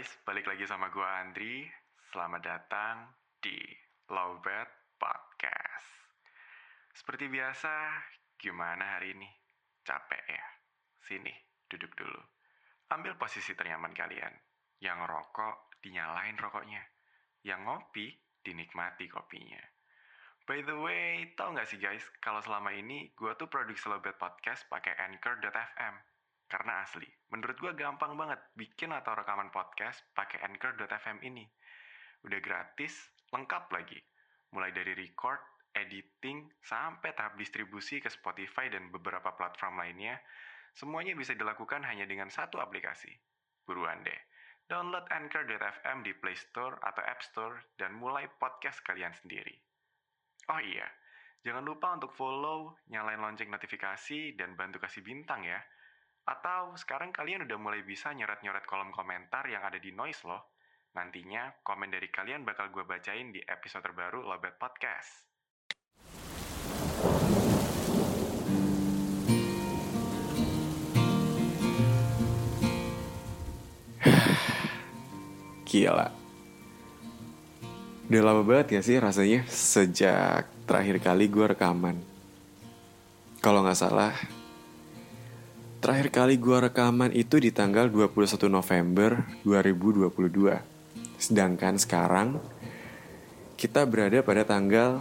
guys, balik lagi sama gue Andri. Selamat datang di Lowbat Podcast. Seperti biasa, gimana hari ini? Capek ya? Sini, duduk dulu. Ambil posisi ternyaman kalian. Yang rokok, dinyalain rokoknya. Yang ngopi, dinikmati kopinya. By the way, tau gak sih guys, kalau selama ini gue tuh produksi Lowbat Podcast pakai Anchor.fm. Karena asli, menurut gue gampang banget bikin atau rekaman podcast pakai Anchor.fm ini. Udah gratis, lengkap lagi. Mulai dari record, editing, sampai tahap distribusi ke Spotify dan beberapa platform lainnya, semuanya bisa dilakukan hanya dengan satu aplikasi. Buruan deh, download Anchor.fm di Play Store atau App Store dan mulai podcast kalian sendiri. Oh iya, jangan lupa untuk follow, nyalain lonceng notifikasi, dan bantu kasih bintang ya. Atau sekarang kalian udah mulai bisa nyoret-nyoret kolom komentar yang ada di noise loh. Nantinya komen dari kalian bakal gue bacain di episode terbaru Lobet Podcast. Gila. Udah lama banget ya sih rasanya sejak terakhir kali gue rekaman. Kalau nggak salah, Terakhir kali gua rekaman itu di tanggal 21 November 2022. Sedangkan sekarang kita berada pada tanggal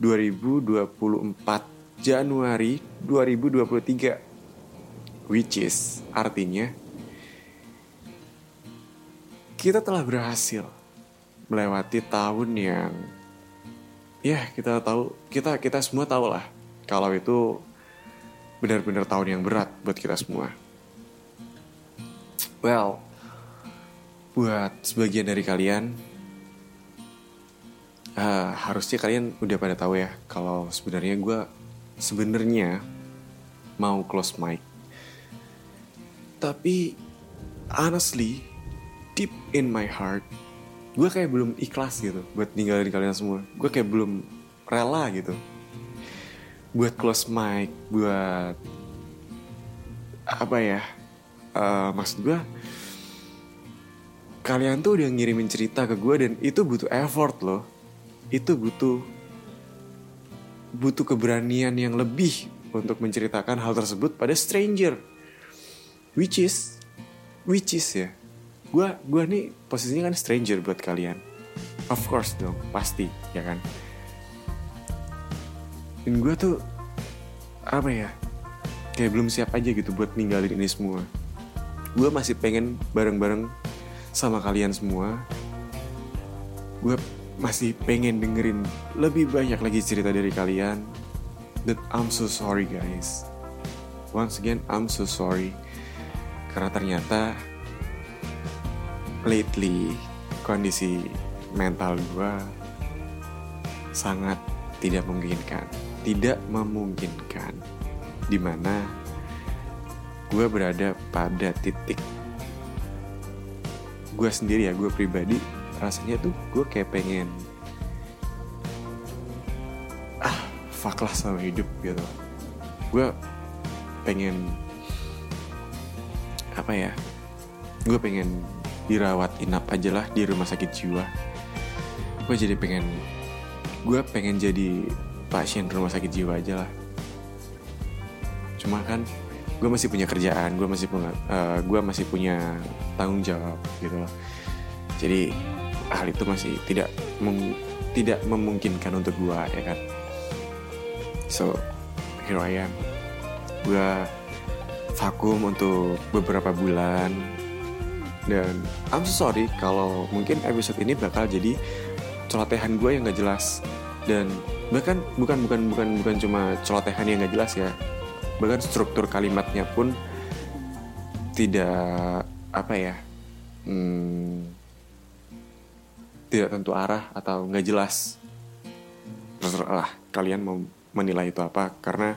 2024 Januari 2023. Which is artinya kita telah berhasil melewati tahun yang ya kita tahu kita kita semua tahu lah kalau itu benar-benar tahun yang berat buat kita semua. Well, buat sebagian dari kalian, uh, harusnya kalian udah pada tahu ya kalau sebenarnya gue sebenarnya mau close mic. Tapi honestly, deep in my heart, gue kayak belum ikhlas gitu buat ninggalin kalian semua. Gue kayak belum rela gitu buat close mic buat apa ya? Uh, maksud gue kalian tuh udah ngirimin cerita ke gue dan itu butuh effort loh. Itu butuh butuh keberanian yang lebih untuk menceritakan hal tersebut pada stranger. Which is which is ya gue gue nih posisinya kan stranger buat kalian. Of course dong pasti ya kan dan gue tuh apa ya kayak belum siap aja gitu buat ninggalin ini semua. Gue masih pengen bareng-bareng sama kalian semua. Gue masih pengen dengerin lebih banyak lagi cerita dari kalian. That I'm so sorry guys. Once again I'm so sorry. Karena ternyata lately kondisi mental gue sangat tidak memungkinkan. Tidak memungkinkan. Di mana gue berada pada titik. Gue sendiri ya gue pribadi rasanya tuh gue kayak pengen ah fuck lah sama hidup gitu. Gue pengen apa ya gue pengen dirawat inap aja lah di rumah sakit jiwa. Gue jadi pengen gue pengen jadi pasien rumah sakit jiwa aja lah. Cuma kan gue masih punya kerjaan gue masih punya uh, gue masih punya tanggung jawab gitu loh. Jadi hal itu masih tidak mem tidak memungkinkan untuk gue ya kan? So here I am. Gue vakum untuk beberapa bulan. Dan I'm so sorry kalau mungkin episode ini bakal jadi celotehan gue yang gak jelas dan bahkan bukan bukan bukan bukan cuma celotehan yang gak jelas ya. Bahkan struktur kalimatnya pun tidak apa ya hmm, tidak tentu arah atau nggak jelas. Terserah kalian mau menilai itu apa. Karena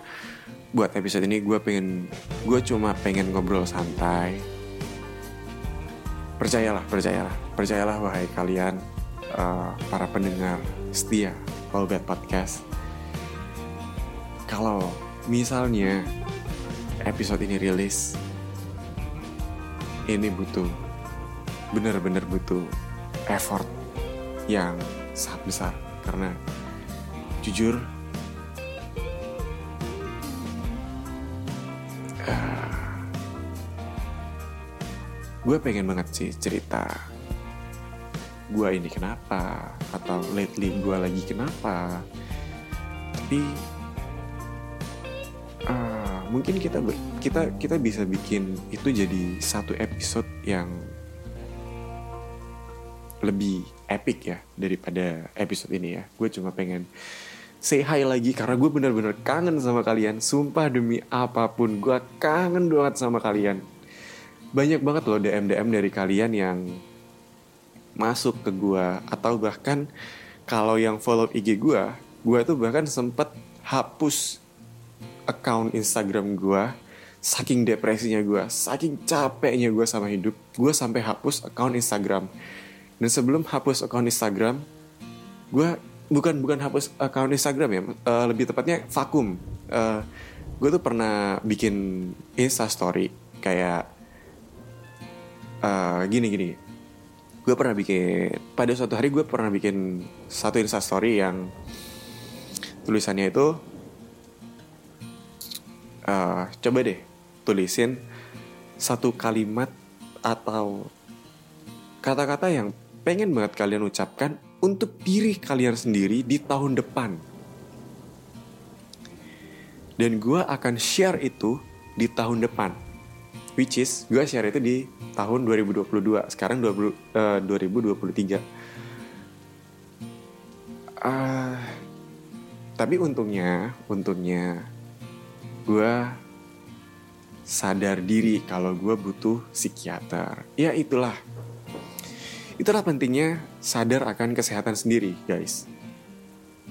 buat episode ini gue pengen gue cuma pengen ngobrol santai. Percayalah percayalah. Percayalah wahai kalian uh, para pendengar setia Bad Podcast. Kalau misalnya episode ini rilis, ini butuh bener-bener butuh effort yang sangat besar karena jujur uh, gue pengen banget sih cerita gue ini kenapa atau lately gue lagi kenapa tapi uh, mungkin kita ber, kita kita bisa bikin itu jadi satu episode yang lebih epic ya daripada episode ini ya. Gue cuma pengen say hi lagi karena gue bener-bener kangen sama kalian. Sumpah demi apa pun gue kangen banget sama kalian. Banyak banget loh DM-DM dari kalian yang masuk ke gue atau bahkan kalau yang follow IG gue, gue tuh bahkan sempet hapus account Instagram gue saking depresinya gue, saking capeknya gue sama hidup, gue sampai hapus account Instagram dan sebelum hapus akun Instagram, gue bukan bukan hapus akun Instagram ya, uh, lebih tepatnya vakum. Uh, gue tuh pernah bikin Insta Story kayak uh, gini gini. Gue pernah bikin pada suatu hari gue pernah bikin satu Insta Story yang tulisannya itu uh, coba deh tulisin satu kalimat atau kata-kata yang pengen banget kalian ucapkan untuk diri kalian sendiri di tahun depan. Dan gue akan share itu di tahun depan. Which is, gue share itu di tahun 2022. Sekarang 20, uh, 2023. Uh, tapi untungnya, untungnya gue sadar diri kalau gue butuh psikiater. Ya itulah Itulah pentingnya sadar akan kesehatan sendiri, guys.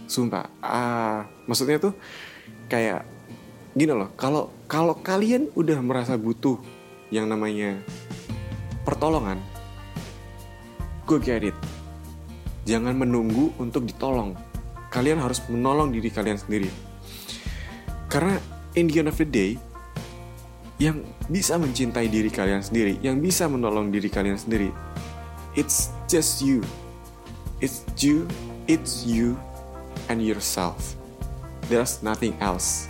Sumpah, ah, maksudnya tuh kayak gini loh. Kalau kalau kalian udah merasa butuh yang namanya pertolongan, gue get it. Jangan menunggu untuk ditolong. Kalian harus menolong diri kalian sendiri. Karena in the end of the day, yang bisa mencintai diri kalian sendiri, yang bisa menolong diri kalian sendiri, It's just you. It's you, it's you and yourself. There's nothing else.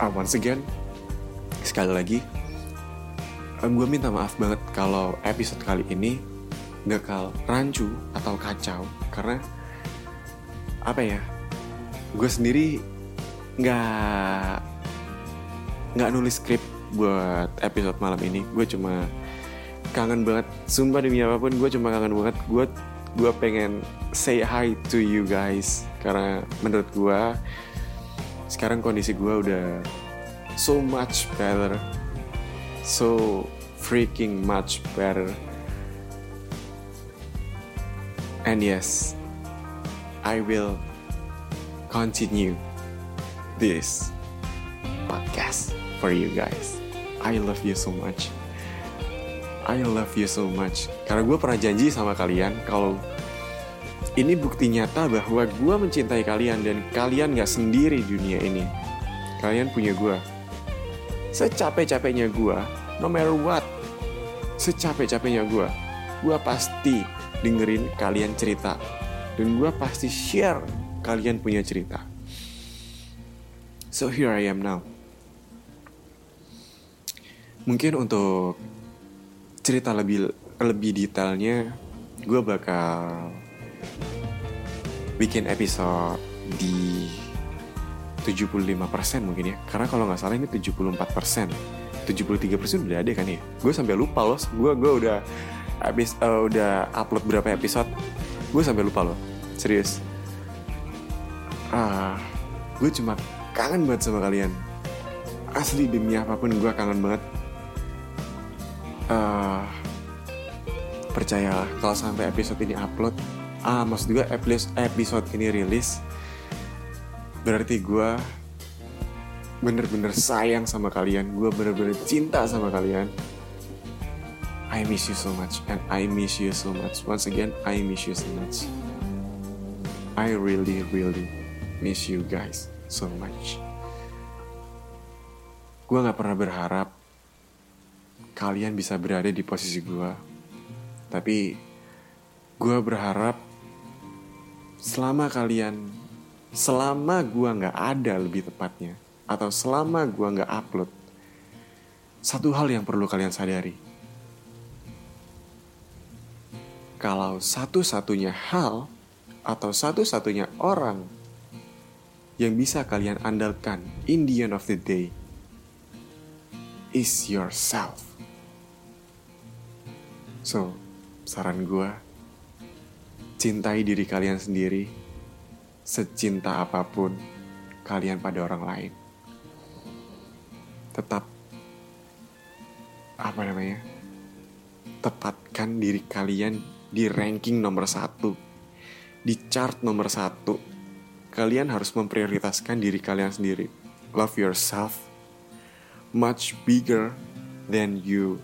Uh, once again, sekali lagi, uh, gue minta maaf banget kalau episode kali ini bakal rancu atau kacau karena apa ya? Gue sendiri nggak nggak nulis skrip buat episode malam ini. Gue cuma kangen banget. Sumpah demi apa pun gue cuma kangen banget. Gue gue pengen say hi to you guys karena menurut gue sekarang kondisi gue udah so much better so freaking much better and yes I will continue this podcast for you guys I love you so much. I love you so much. Karena gue pernah janji sama kalian kalau ini bukti nyata bahwa gue mencintai kalian dan kalian gak sendiri di dunia ini. Kalian punya gue. Secapek-capeknya gue, no matter what, secapek-capeknya gue, gue pasti dengerin kalian cerita. Dan gue pasti share kalian punya cerita. So here I am now mungkin untuk cerita lebih lebih detailnya gue bakal bikin episode di 75% mungkin ya. Karena kalau nggak salah ini 74% 73% udah ada kan ya? Gue sampai lupa loh. Gue gue udah habis uh, udah upload berapa episode. Gue sampai lupa loh. Serius. Ah gue cuma kangen banget sama kalian. Asli demi apa pun gue kangen banget. Uh, percayalah kalau sampai episode ini upload ah maksud gue episode ini rilis berarti gue bener-bener sayang sama kalian. Gue bener-bener cinta sama kalian. I miss you so much and I miss you so much. Once again I miss you so much. I really really miss you guys so much. Gue gak pernah berharap kalian bisa berada di posisi gue. Tapi gue berharap selama kalian, selama gue nggak ada lebih tepatnya, atau selama gue nggak upload, satu hal yang perlu kalian sadari. Kalau satu-satunya hal atau satu-satunya orang yang bisa kalian andalkan in the end of the day is yourself. So, saran gue, cintai diri kalian sendiri secinta apa pun kalian pada orang lain. Tetap, apa namanya, tepatkan diri kalian di ranking nomor satu, di chart nomor satu. Kalian harus memprioritaskan diri kalian sendiri. Love yourself much bigger than you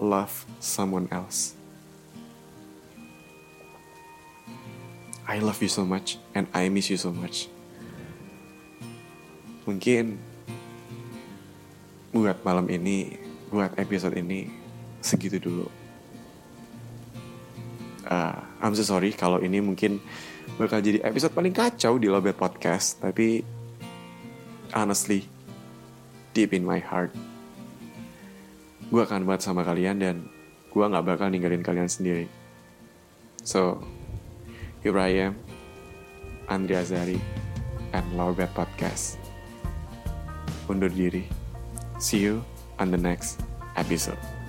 love someone else. I love you so much and I miss you so much. Mungkin buat malam ini, buat episode ini segitu dulu. Uh, I'm so sorry kalau ini mungkin bakal jadi episode paling kacau di Lobet Podcast, tapi honestly, deep in my heart, gue akan buat sama kalian dan gue gak bakal ninggalin kalian sendiri. So, here Andri Azari, and Lowbat Podcast. Undur diri. See you on the next episode.